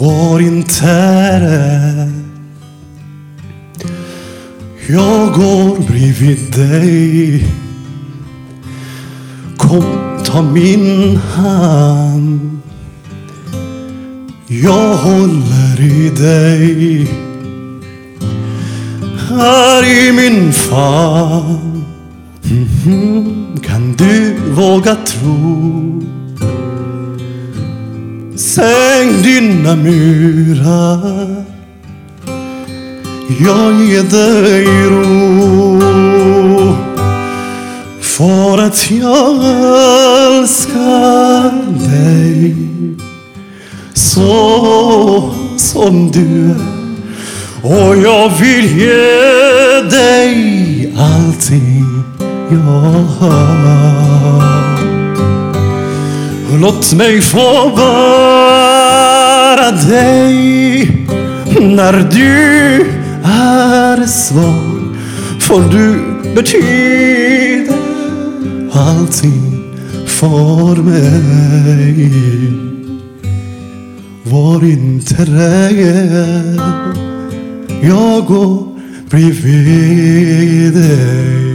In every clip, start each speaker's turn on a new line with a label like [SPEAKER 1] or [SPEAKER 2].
[SPEAKER 1] var inte rädd. Jag går bredvid dig. Kom, ta min hand. Jag håller i dig. Här i min famn. Mhm, kan du våga tro? Kring dina murar. Jag ger dig ro. För att jag älskar dig. Så som du är. Och jag vill ge dig allting jag har. Låt mig få vara dig när du är svag. För du betyder allting för mig. Var inte rädd, jag går bredvid dig.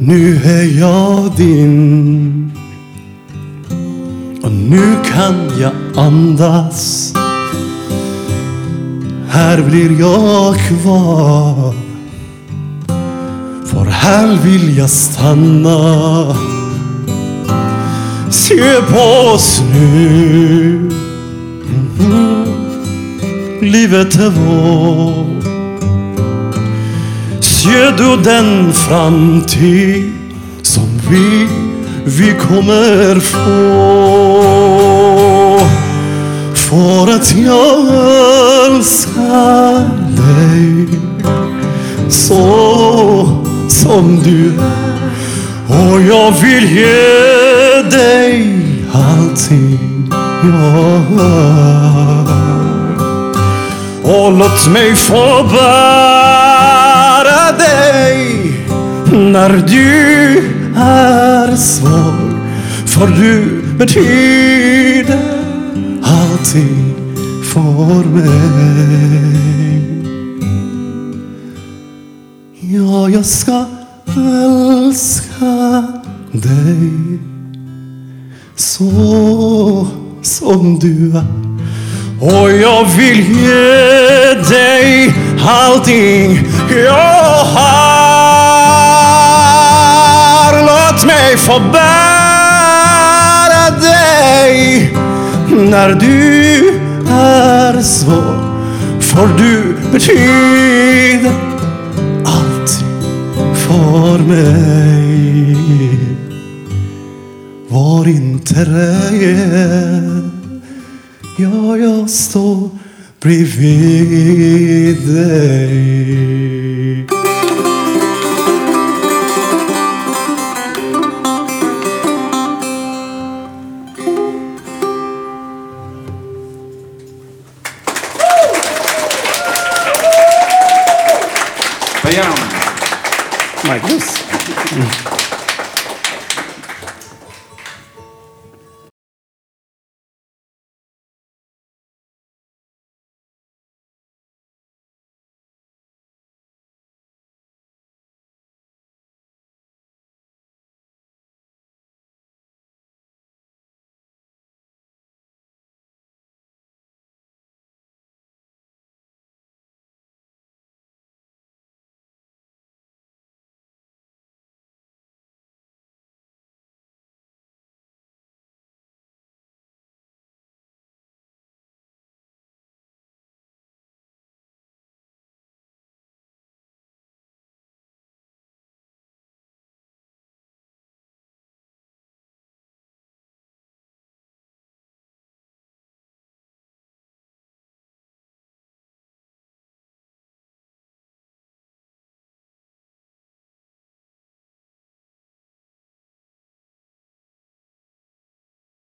[SPEAKER 1] Nu är jag din och nu kan jag andas. Här blir jag kvar. För här vill jag stanna. Se på oss nu. Mhm. Livet är vårt. Ser du den framtid som vi, vi kommer få? För att jag älskar dig så som du är. Och jag vill ge dig allting jag har. Och låt mig få bära när du är svag. För du betyder allting för mig. Ja, jag ska älska dig så som du är. Och jag vill ge dig allting jag har. Mig få bära dig när du är svår. För du betyder allt för mig. Var inte rädd. Ja, jag står bredvid dig.
[SPEAKER 2] Obrigado.
[SPEAKER 1] Marcos.